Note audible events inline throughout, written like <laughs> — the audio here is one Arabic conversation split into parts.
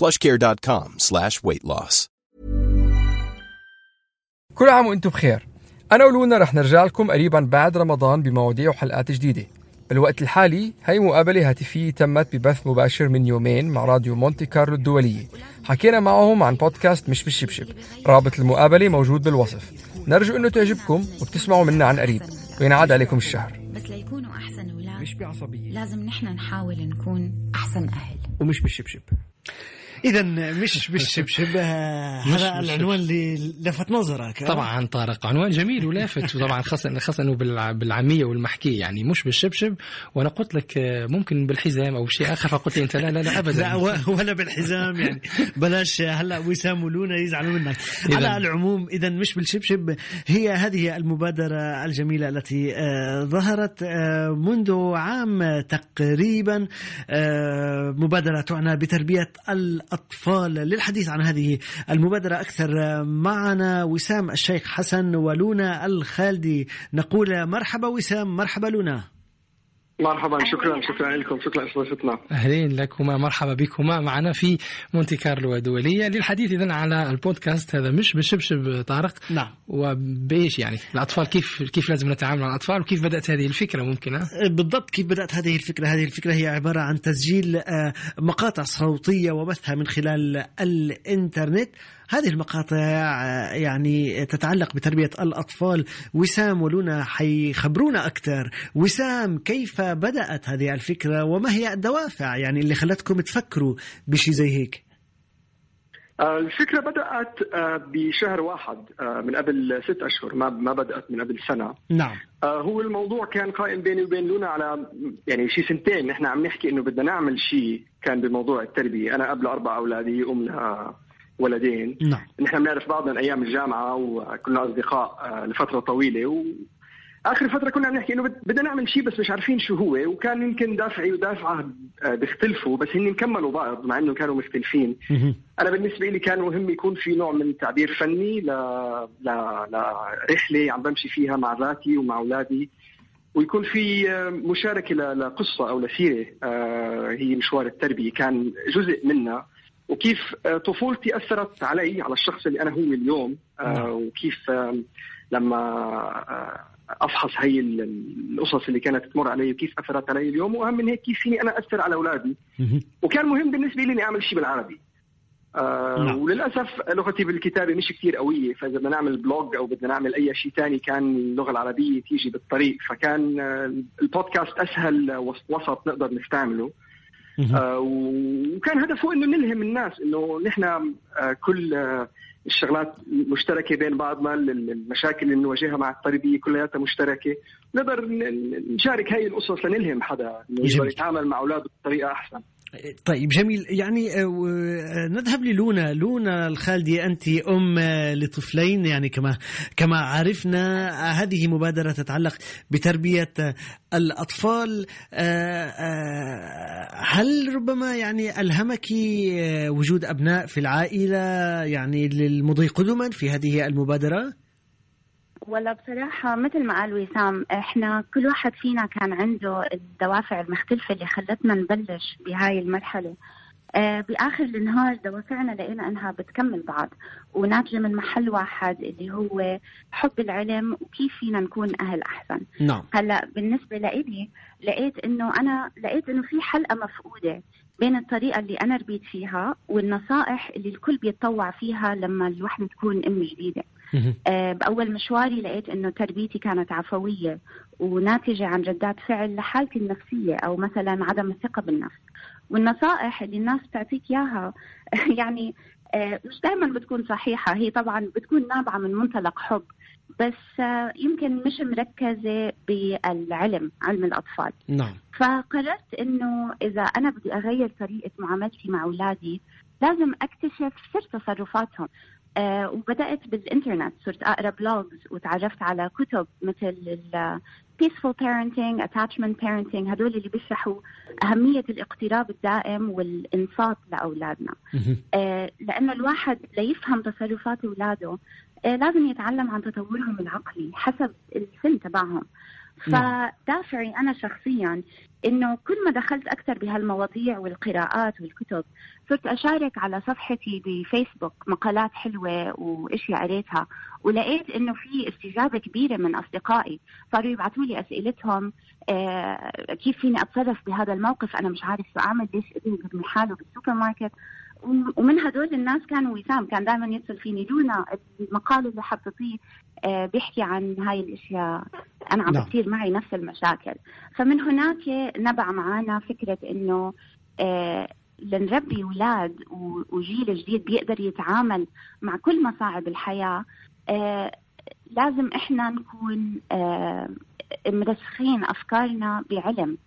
plushcare.com slash weight loss. كل عام وأنتم بخير. أنا ولونا رح نرجع لكم قريبا بعد رمضان بمواضيع وحلقات جديدة. بالوقت الحالي هي مقابلة هاتفية تمت ببث مباشر من يومين مع راديو مونتي كارلو الدولية. حكينا معهم عن بودكاست مش بالشبشب. رابط المقابلة موجود بالوصف. نرجو أنه تعجبكم وبتسمعوا منا عن قريب. وينعاد عليكم الشهر. بس ليكونوا أحسن أولاد مش بعصبية. لازم نحن نحاول نكون أحسن أهل. ومش بالشبشب. اذا مش بالشبشب آه، هذا العنوان اللي لفت نظرك آه؟ طبعا طارق عنوان جميل ولافت وطبعا خاصة خاصة إنه بالع- بالعامية والمحكية يعني مش بالشبشب وأنا قلت لك آه، ممكن بالحزام أو شيء آخر فقلت لي أنت لا لا لا لا ابدا و- ولا بالحزام يعني. بلاش هلا وسام ولونا يزعلوا منك. على العموم اذا مش بالشبشب هي هذه المبادرة الجميلة التي آه، ظهرت آه، منذ عام تقريبا آه، مبادرة تعنى بتربية الأطفال للحديث عن هذه المبادرة. أكثر آه، معنا وسام الشيخ حسن ولونا الخالدي. نقول مرحبا وسام مرحبا لونا. مرحبا شكرا شكرا لكم شكرا لاستضافتنا أهلين لكما مرحبا بكما. معنا في مونتي كارلو الدولية. للحديث اذا على البودكاست هذا مش بالشبشب طارق. نعم. وبايش يعني؟ الأطفال كيف كيف لازم نتعامل مع الأطفال؟ وكيف بدأت هذه الفكرة ممكن؟ بالضبط كيف بدأت هذه الفكرة؟ هذه الفكرة هي عبارة عن تسجيل آه، مقاطع صوتية وبثها من خلال الإنترنت. هذه المقاطع آه، يعني تتعلق بتربية الأطفال. وسام ولونا حيخبرونا أكثر. وسام كيف بدأت هذه الفكرة؟ وما هي الدوافع يعني اللي خلتكم تفكروا بشي زي هيك؟ آه، الفكرة بدأت آه، بشهر واحد من قبل ست أشهر ما ما بدأت من قبل سنة. نعم. هو الموضوع كان قائم بيني وبين لونا على يعني شي سنتين. نحن عم نحكي إنه بدنا نعمل شيء كان بموضوع التربية. أنا قبل أربع أولادي أمنا ولدين نعم نحن بنعرف بعض من أيام الجامعة وكنا أصدقاء آه، لفترة طويلة و آخر فترة كنا عم نحكي إنه بد- بدنا نعمل شيء بس مش عارفين شو هو وكان يمكن دافعي ودافعة آه، بيختلفوا بس هن كملوا بعض مع إنه كانوا مختلفين. أنا بالنسبة لي كان مهم يكون في نوع من تعبير فني ل... ل... لرحلة عم بمشي فيها مع ذاتي ومع أولادي ويكون في آه، مشاركة. لقصة أو لسيرة هي مشوار التربية كان جزء منها وكيف آه، طفولتي أثرت علي على الشخص اللي أنا هو اليوم آه، وكيف آه، لما أفحص هي ال- القصص اللي كانت تمر علي وكيف أثرت علي اليوم. وأهم من هيك كيف فيني أنا أثر على أولادي. وكان مهم بالنسبة لي إني أعمل شيء بالعربي. آه نعم. وللأسف لغتي بالكتابة مش كثير قوية. فإذا بدنا نعمل بلوج أو بدنا نعمل أي شيء ثاني كان اللغة العربية تيجي بالطريق. فكان البودكاست أسهل وس- وسط نقدر نستعمله. وكان هدفه إنه نلهم الناس إنه نحن آه كل آه الشغلات مشتركة بين بعضنا ال- المشاكل اللي نواجهها مع التربيه كلياتها مشتركة. نقدر نشارك هاي القصص لنلهم حدا إنه يقدر. يتعامل مع أولاده بطريقة أحسن. طيب جميل. يعني آه، آه، نذهب للونا. لونا الخالدي أنت أم لطفلين يعني كما كما عرفنا هذه مبادرة تتعلق بتربية الأطفال. آه، هل ربما يعني ألهمك وجود أبناء في العائلة يعني للمضي قدما في هذه المبادرة؟ ولا بصراحة مثل ما قال وسام إحنا كل واحد فينا كان عنده الدوافع المختلفة اللي خلتنا نبلش بهاي المرحلة. آه بآخر النهار دوافعنا لقينا إنها بتكمل بعض وناتجة من محل واحد اللي هو حب العلم وكيف فينا نكون أهل أحسن. نعم. هلأ بالنسبة لإلي لقيت إنه أنا لقيت إنه في حلقة مفقودة بين الطريقة اللي أنا ربيت فيها والنصائح اللي الكل بيتطوع فيها لما الوحدة تكون أم جديدة. آه، بأول مشواري لقيت إنه تربيتي كانت عفوية وناتجة عن ردات فعل لحالتي النفسية أو مثلا عدم الثقة بالنفس. والنصائح اللي الناس بتعطيك إياها <laughs> يعني آه، مش دائما بتكون صحيحة هي طبعا بتكون نابعة من منطلق حب بس آه، يمكن مش مركزة بالعلم علم الأطفال. نعم. فقررت إنه إذا أنا بدي أغير طريقة معاملتي مع أولادي لازم أكتشف سر تصرفاتهم. آه وبدأت بالإنترنت. صرت أقرأ بلوجز وتعرفت على كتب مثل peaceful parenting, attachment parenting. هدول اللي بيشرحوا أهمية الاقتراب الدائم والإنصات لأولادنا. آه لأنه الواحد ليفهم تصرفات أولاده آه لازم يتعلم عن تطورهم العقلي حسب السن تبعهم. فدافعي أنا شخصيا إنه كل ما دخلت أكثر بهالمواضيع والقراءات والكتب صرت أشارك على صفحتي بفيسبوك مقالات حلوة وإشياء قريتها ولقيت إنه في استجابة كبيرة من أصدقائي. صاروا يبعثوا لي أسئلتهم آه كيف فيني أتصرف بهذا الموقف؟ أنا مش عارف شو أعمل ليش ابني برمي حاله بالسوبر ماركت؟ ومن هدول الناس كان وسام كان دائما يتصل فيني. لونا المقال اللي حطيتيه آه بيحكي عن هاي الأشياء. أنا عم نعم. بتصير معي نفس المشاكل. فمن هناك نبع معنا فكرة إنه آه لنربي أولاد وجيل جديد بيقدر يتعامل مع كل مصاعب الحياة. آه لازم إحنا نكون مرسخين أفكارنا بعلم.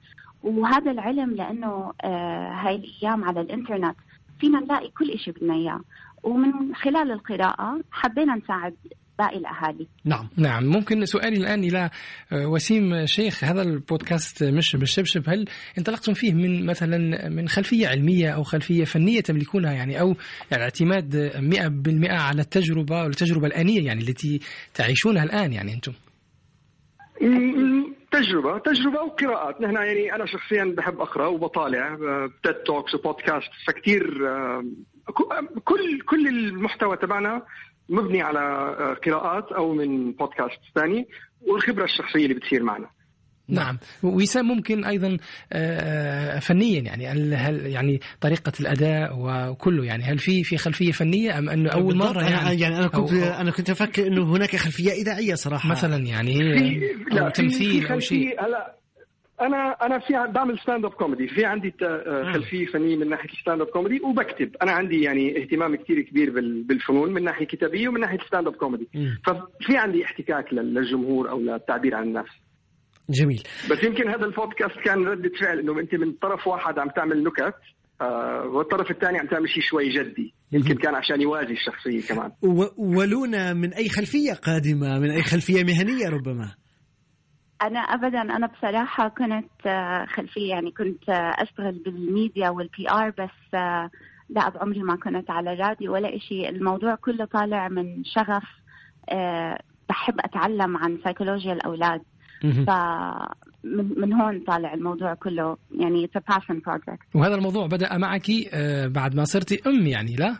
وهذا العلم لأنه هاي الأيام على الإنترنت فينا نلاقي كل شيء بدنا إياه. ومن خلال القراءة حبينا نساعد باقي الأهالي. نعم. نعم. ممكن سؤالي الآن إلى آه، وسيم شيخ هذا البودكاست مش بالشبشب. هل انطلقتم فيه من مثلا من خلفية علمية أو خلفية فنية تملكونها يعني أو يعني اعتماد 100% على التجربة والتجربة الآنية يعني التي تعيشونها الآن يعني أنتم؟ تجربة تجربة وقراءات نحن يعني أنا شخصيا بحب أقرأ وبطالع تيد توكس وبودكاست فكتير آه، ك- كل كل المحتوى تبعنا مبني على آه، قراءات أو من بودكاست ثاني والخبرة الشخصية اللي بتصير معنا. نعم. وسام ممكن أيضا آه، فنيا يعني هل هل يعني طريقة الأداء وكله يعني هل في في خلفية فنية أم أنه أول. مرة أنا يعني؟ يعني أنا كنت أو- أو أنا كنت أفكر أنه هناك خلفية إذاعية صراحة. مثلا يعني في في تمثيل في أو شيء. هلا أنا أنا في بعمل stand-up comedy في عندي ت- آه، خلفية فنية من ناحية ال stand-up comedy وبكتب. أنا عندي يعني اهتمام كثير كبير بال- بالفنون من ناحية كتابية ومن ناحية stand-up comedy. ففي عندي احتكاك لل- للجمهور أو للتعبير عن النفس. جميل. بس يمكن هذا البودكاست كان ردة فعل إنه أنت من طرف واحد عم تعمل نكت آه والطرف الثاني عم تعمل شيء شوي جدي. يمكن كان عشان يوازي الشخصية كمان. ولونا من أي خلفية قادمة من أي خلفية مهنية ربما؟ أنا ابدا أنا بصراحة كنت آه، خلفية يعني كنت آه، أشتغل بال media وال PR بس لا بعمري ما كنت على راديو ولا شيء الموضوع كله طالع من شغف بحب أتعلم عن سيكولوجيا الأولاد. مهم. ف من, من هون طالع الموضوع كله. يعني it's a passion project. وهذا الموضوع بدأ معك آه، بعد ما صرتي أم يعني لا؟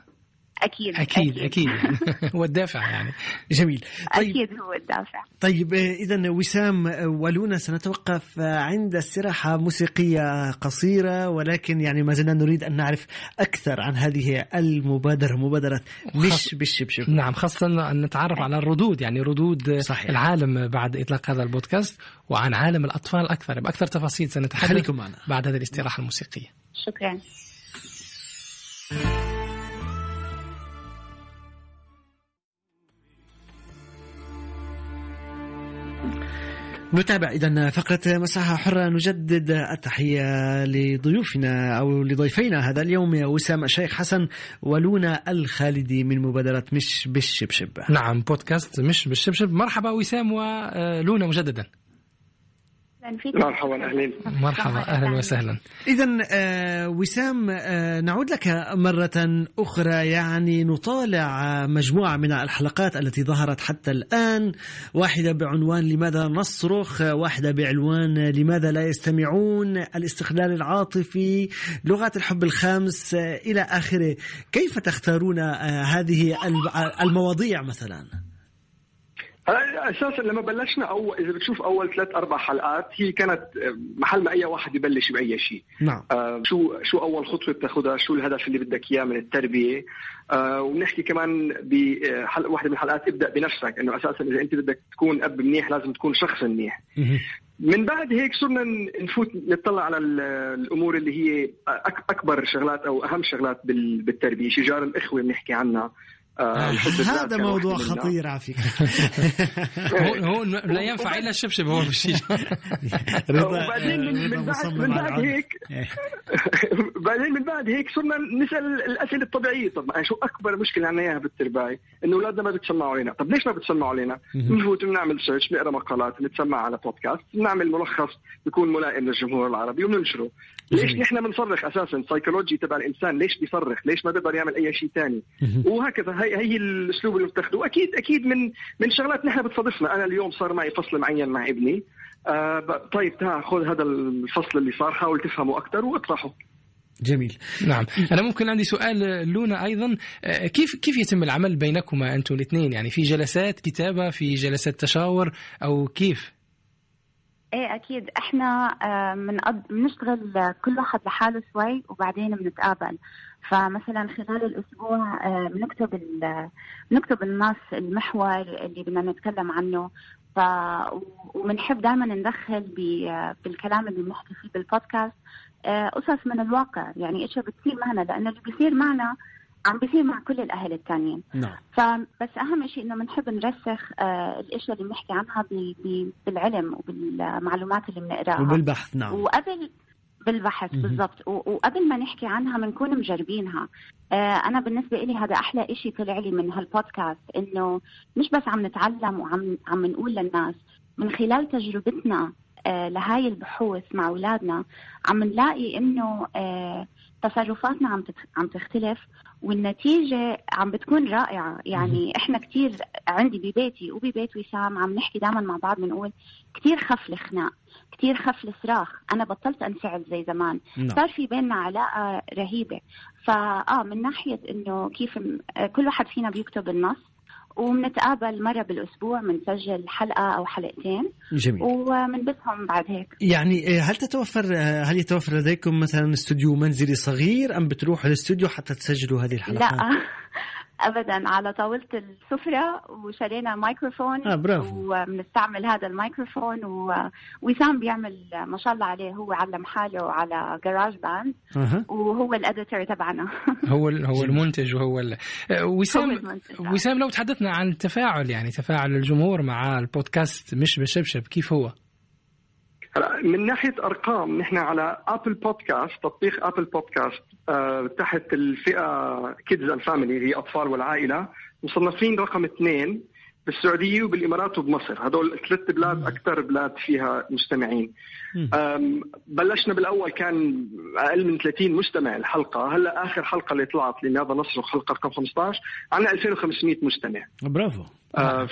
أكيد أكيد أكيد. يعني <laughs> هو الدافع يعني. جميل. طيب. أكيد هو الدافع. طيب اذا وسام ولونا سنتوقف عند استراحة موسيقية قصيرة ولكن يعني ما زلنا نريد أن نعرف أكثر عن هذه المبادرة مبادرة مش بالشبشب. نعم خاصة أن نتعرف على الردود يعني ردود صحيح. العالم بعد إطلاق هذا البودكاست وعن عالم الأطفال أكثر بأكثر تفاصيل سنتحدث خليكم معنا. بعد هذه الاستراحة الموسيقية. شكرا. نتابع إذا فقرة مساحة حرة. نجدد التحية لضيوفنا أو لضيفينا هذا اليوم وسام الشيخ حسن ولونا الخالدي من مبادرة مش بالشبشب. نعم بودكاست مش بالشبشب. مرحبا وسام ولونا مجددا. فيك. مرحبا أهلين. مرحبا أهلا وسهلا. إذا آه وسام آه نعود لك مرة أخرى. يعني نطالع آه، مجموعة من الحلقات التي ظهرت حتى الآن. واحدة بعنوان لماذا نصرخ؟ واحدة بعنوان لماذا لا يستمعون؟ الاستقلال العاطفي لغات الحب الخمس آه إلى آخره. كيف تختارون آه هذه المواضيع مثلا؟ أساسا لما بلشنا أول إذا بتشوف أول ثلاث أربع حلقات هي كانت آه، محل ما أي واحد يبلش بأي شيء. نعم. آه شو شو أول خطوة بتاخذها شو الهدف اللي بدك إياه من التربية؟ آه ونحكي كمان بحلقه واحدة من الحلقات ابدأ بنفسك إنه أساسا إذا أنت بدك تكون أب منيح لازم تكون شخص منيح. من بعد هيك صرنا نفوت نطلع على الأمور اللي هي أكبر شغلات أو أهم شغلات بالتربية. شجار الإخوة بنحكي عنها. آه هذا موضوع خطير على فكرة. <laughs> هو هو لا ينفع إلا الشبشب هو بالشيء <laughs> وبعدين من, بعد من بعد هيك <laughs> بعدين من بعد هيك صرنا نسأل الأسئلة الطبيعية. طب شو أكبر مشكلة عندنا إياها بالترباية؟ انه أولادنا ما بتسمعوا علينا. طب ليش ما بتسمعوا علينا؟ بنفوت بنعمل سيرش بنقرأ مقالات بنتسمع على بودكاست بنعمل ملخص بيكون ملائم للجمهور العربي وبننشره. ليش نحن بنصرخ أساسا؟ سايكولوجي تبع الإنسان ليش بيصرخ؟ ليش ما بيقدر يعمل أي شيء ثاني وهكذا. هي هي الأسلوب اللي بتاخذه أكيد أكيد من من شغلات نحن بتصادفنا أنا اليوم صار معي فصل معين مع ابني. آه طيب تعال خذ هذا الفصل اللي صار حاول تفهمه أكثر واطرحه. جميل. نعم. أنا ممكن عندي سؤال لونا أيضا. آه، كيف كيف يتم العمل بينكما أنتم الاثنين؟ يعني في جلسات كتابة في جلسات تشاور أو كيف؟ إيه أكيد. إحنا آه، بنشتغل كل واحد لحاله شوي وبعدين بنتقابل. فمثلا خلال الأسبوع آه، بنكتب بنكتب النص المحور اللي بدنا نتكلم عنه. ف وبنحب دائما ندخل بالكلام اللي بنحكي فيه بالبودكاست. آه، قصص من الواقع. يعني إشياء بتصير معنا لأنه اللي بيصير معنا عم بيصير مع كل الأهل الثانيين نعم. فبس أهم شيء إنه بنحب نرسخ آه الإشياء اللي بنحكي عنها بالعلم وبالمعلومات اللي بنقراها. وبالبحث نعم. وقبل بالبحث بالضبط. وقبل ما نحكي عنها بنكون مجربينها. آه أنا بالنسبة لي هذا أحلى شيء طلع لي من هالبودكاست إنه مش بس عم نتعلم وعم عم نقول للناس من خلال تجربتنا آه لهاي البحوث مع أولادنا عم نلاقي إنه آه تصرفاتنا عم عم تختلف والنتيجة عم بتكون رائعة. يعني إحنا كثير عندي ببيتي وببيت وسام عم نحكي دائما مع بعض بنقول كثير خف الخناق كثير خف الصراخ. أنا بطلت أنفعل زي زمان. نعم. صار في بيننا علاقة رهيبة. فآه من ناحية إنه كيف كل واحد فينا بيكتب النص. وبنتقابل مرة بالأسبوع بنسجل حلقة أو حلقتين. جميل. وبنبثهم بعد هيك. يعني آه، هل تتوفر هل يتوفر لديكم مثلا استوديو منزلي صغير أم بتروحوا الاستوديو حتى تسجلوا هذه الحلقات؟ لا. ابدا على طاولة السفرة وشرينا مايكروفون آه برافو وبنستعمل هذا الميكروفون ووسام بيعمل ما شاء الله عليه هو علم حاله على GarageBand أه. وهو ال editor تبعنا <laughs> هو هو المنتج وهو ال... وسام وسام لو تحدثنا عن التفاعل يعني تفاعل الجمهور مع البودكاست مش بشبشب كيف هو؟ هلا من ناحية أرقام نحن على Apple Podcast تطبيق Apple Podcast آه تحت الفئة Kids and Family هي أطفال والعائلة مصنفين رقم اثنين بالسعودية وبالإمارات وبمصر. هدول ثلاث بلاد أكثر بلاد فيها مستمعين. بلشنا بالأول كان أقل من 30 مستمع الحلقة. هلأ آخر حلقة اللي طلعت لماذا نصرخ؟ حلقة رقم 15 عندنا 2500 مستمع. برافو. آه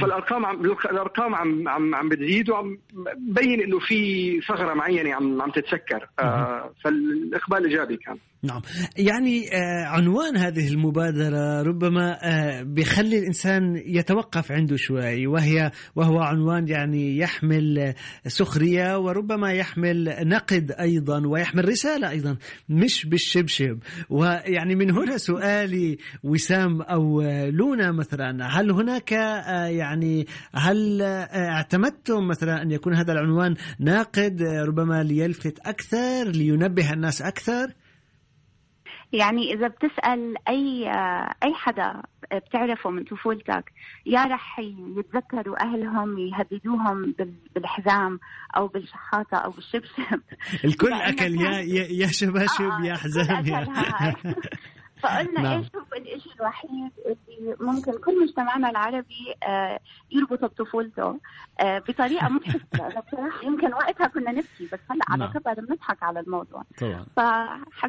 فالأرقام عم الأرقام عم عم عم بتزيد وعم بين إنه في ثغرة معينة عم عم تتسكر. آه فالإقبال إيجابي كان. نعم. يعني آه عنوان هذه المبادرة ربما آه بيخلي الإنسان يتوقف عنده شوي وهي وهو عنوان يعني يحمل سخرية وربما يحمل نقد أيضا ويحمل رسالة أيضا مش بالشبشب. ويعني من هنا سؤالي وسام أو لونا مثلا هل هناك آه يعني هل آه اعتمدتم مثلا أن يكون هذا العنوان ناقد ربما ليلفت أكثر لينبه الناس أكثر؟ يعني إذا بتسأل أي أي حدا بتعرفه من طفولتك يا رح يتذكروا أهلهم يهددوهم بالحزام أو بالشحاطة أو بالشبشب الكل <laughs> أكل يا يا شباشب آه يا حزام <laughs> فقلنا نعم. إيش هو الشيء الوحيد اللي ممكن كل مجتمعنا العربي آه يربطه بطفولته آه بطريقة <laughs> مضحكة بصراحة يمكن وقتها كنا نبكي بس هلأ على نعم. كبر بنضحك على الموضوع طبعا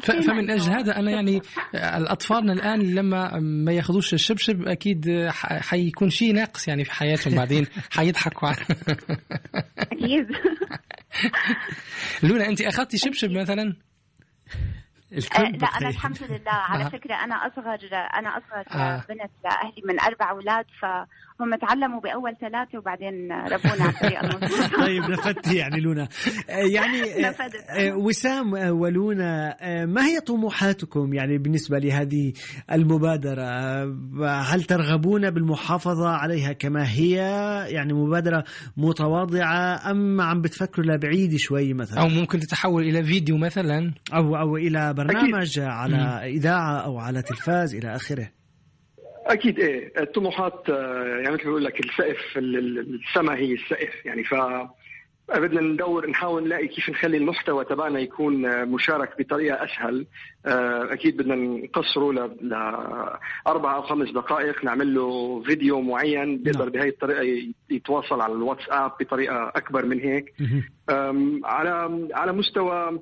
فمن أجل هذا أنا يعني <laughs> الاطفالنا الآن لما ما يأخذوش الشبشب أكيد حيكون شيء ناقص يعني في حياتهم بعدين <laughs> حيضحكوا أكيد لونا أنت أخذتي شبشب مثلا؟ الكل لا أنا الحمد لله على آه. <laughs> فكرة أنا أصغر أنا أصغر آه. بنت لأهلي من أربع أولاد فهم هم تعلموا بأول ثلاثة وبعدين ربونا على الطريقة المضبوطه <laughs> طيب نفدتي يعني لونا. آه، يعني آه،. <laughs> آه، وسام ولونا ما هي طموحاتكم يعني بالنسبة لهذه المبادرة؟ آه، هل ترغبون بالمحافظة عليها كما هي؟ يعني مبادرة متواضعة أم عم بتفكروا لبعيد شوي مثلا؟ أو ممكن تتحول إلى فيديو مثلا؟ أو أو إلى برنامج على إذاعة أو على تلفاز إلى آخره. أكيد إيه الطموحات آه، يعني مثل ما بقول لك السقف ال- ال- السما هي السقف يعني ف بدنا ندور نحاول نلاقي كيف نخلي المحتوى تبعنا يكون آه، مشارك بطريقة أسهل. آه، أكيد بدنا نقصره ل ل- أربع أو خمس دقائق نعمل له فيديو معين بيقدر بهي الطريقة يتواصل على الواتساب بطريقة أكبر من هيك. على على مستوى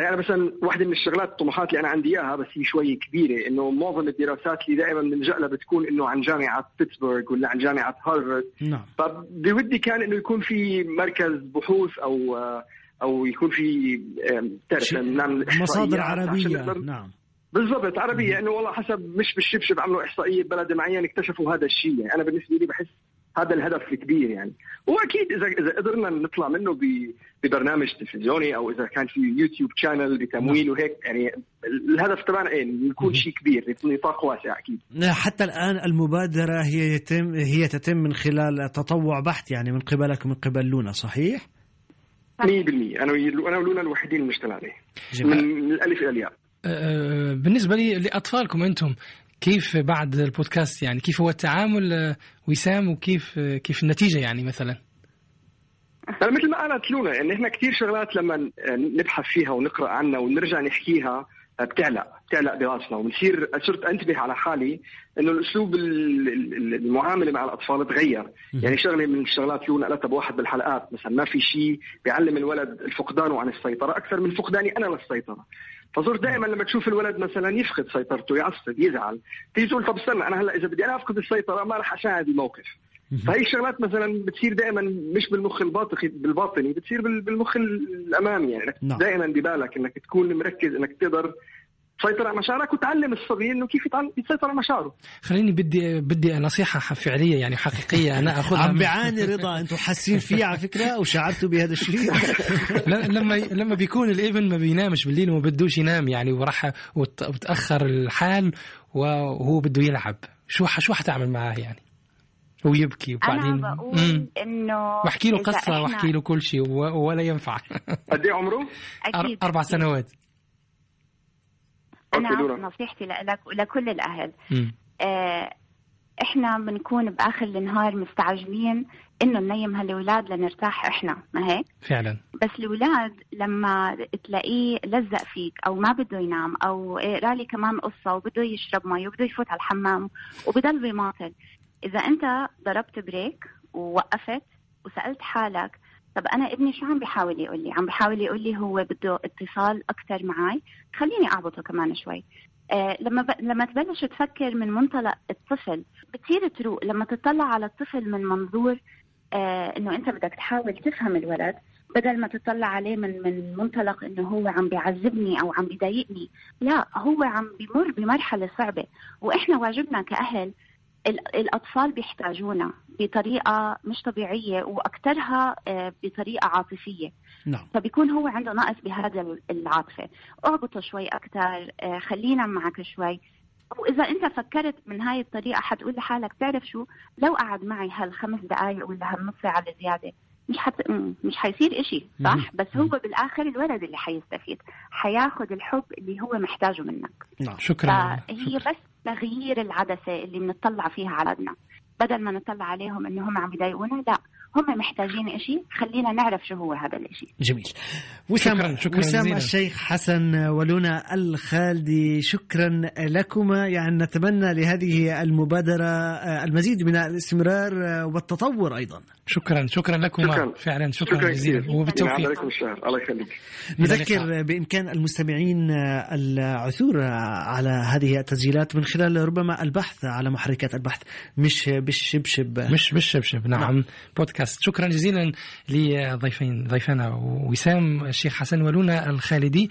يعني أنا مثلا واحدة من الشغلات الطموحات اللي أنا عندي إياها بس هي شوي كبيرة إنه معظم الدراسات اللي دائما بنلجا لها بتكون إنه عن جامعة بيتسبرغ ولا عن جامعة هارفارد. نعم. فبودي كان إنه يكون في مركز بحوث أو أو يكون في أم، تعرف شيء- نعمل مصادر نقدر- نعم. بالضبط عربية إنه والله حسب مش بالشبشب عملوا إحصائية ببلد معين اكتشفوا هذا الشيء. يعني أنا بالنسبة لي بحس هذا الهدف الكبير يعني. وأكيد اذا إذا قدرنا نطلع منه ب- ببرنامج تلفزيوني أو إذا كان في يوتيوب شانل بتمويل وهيك يعني الهدف تبعنا إيه؟ يكون شيء كبير نطاق واسع أكيد. حتى الآن المبادرة هي يتم هي تتم من خلال تطوع بحت يعني من قبلك ومن قبل لونا صحيح؟ 100% أنا أنا ولونا الوحيدين المشتغل عليه جميل. من الألف إلى الياء. آه، بالنسبة لي لأطفالكم أنتم كيف بعد البودكاست يعني كيف هو التعامل آه، وسام وكيف آه، كيف النتيجة يعني مثلا؟ هلا مثل ما قالت لونا يعني إحنا كثير شغلات لما نبحث فيها ونقرأ عنها ونرجع نحكيها بتعلق بتعلق براسنا. وبنصير صرت أنتبه على حالي إنه الأسلوب ال- ال- المعاملة مع الأطفال تغير. يعني شغلة من الشغلات لونا قالتها بواحد بالحلقات مثلا ما في شيء بيعلم الولد الفقدان عن السيطرة أكثر من فقداني أنا للسيطرة. فصرت دائما لما تشوف الولد مثلا يفقد سيطرته يعصب يزعل تيجي تقول طب استنى أنا هلأ إذا بدي أنا أفقد السيطرة ما رح اساعد الموقف. فهي الشغلات مثلا بتصير دائما مش بالمخ الباطني بالباطني بتصير بال- بالمخ الأمامي يعني. نعم. دائما ببالك إنك تكون مركز إنك تقدر تسيطر على مشاعرك وتعلم الصبي إنه كيف يسيطر على مشاعره خليني بدي بدي نصيحة فعلية يعني حقيقية أنا <laughs> أخذها عم بيعاني رضا أنتم حاسين فيه على فكرة أو شعرتوا بهذا الشيء؟ <laughs> لما لما بيكون الإبن ما بينامش بالليل وما بدوش ينام يعني وراح وت- وتأخر الحال وهو بده يلعب شو شو حتعمل معاه يعني هو يبكي وبعدين أنا بقول. إنه واحكي له قصة واحكي له كل شيء ولا ينفع قد إيه عمره؟ أكيد أربع أكيد. سنوات أنا. نصيحتي لك ولكل الأهل. آه، إحنا بنكون بآخر النهار مستعجلين إنه ننيم هالأولاد لنرتاح إحنا ما هيك فعلا بس الأولاد لما تلاقيه لزق فيك أو ما بده ينام أو اقرأ لي كمان قصة وبده يشرب مي وبده يفوت على الحمام وبضل بيماطل إذا أنت ضربت brake ووقفت وسألت حالك طب أنا ابني شو عم بيحاول يقول لي؟ عم بيحاول يقول لي هو بده اتصال أكثر معي خليني أعبطه كمان شوي. آه لما ب... لما تبلش تفكر من منطلق الطفل بتصير تروق. لما تطلع على الطفل من منظور آه إنه أنت بدك تحاول تفهم الولد بدل ما تطلع عليه من من منطلق إنه هو عم بيعذبني أو عم بيضايقني لا هو عم بيمر بمرحلة صعبة. وإحنا واجبنا كأهل الأطفال بيحتاجونا بطريقة مش طبيعية واكثرها آه، بطريقة عاطفية. نعم. فبيكون هو عنده نقص بهذا العاطفة. اعبطه شوي أكثر خلينا معك شوي. وإذا أنت فكرت من هاي الطريقة حتقول لحالك تعرف شو؟ لو قعد معي هالخمس دقائق ولا هالنص ساعة الزياده مش حت... مش حيصير إشي صح؟ مهم. بس هو بالآخر الولد اللي حيستفيد. حياخذ الحب اللي هو محتاجه منك. نعم. شكرا. فهي بس تغيير العدسة اللي بنطلع فيها على بدل ما نطلع عليهم انه هم عم يضايقونا لا. هم محتاجين إشي خلينا نعرف شو هو هذا الإشي. جميل. وسام شكراً- شكراً وسام. الشيخ حسن ولونا الخالدي شكرا لكما. يعني نتمنى لهذه المبادرة آه، المزيد من الاستمرار آه، والتطور أيضا. شكرا شكرا لكم شكراً. فعلا شكرا, شكراً جزيلا. كثير. وبالتوفيق. عليكم الشهر الله يخليك. نذكر. بإمكان المستمعين آه، العثور على هذه التسجيلات من خلال ربما البحث على محركات البحث. مش بالشبشب. مش بالشبشب نعم, نعم. بودكاست. شكرا جزيلا لضيفين ضيفنا وسام الشيخ حسن ولونا الخالدي.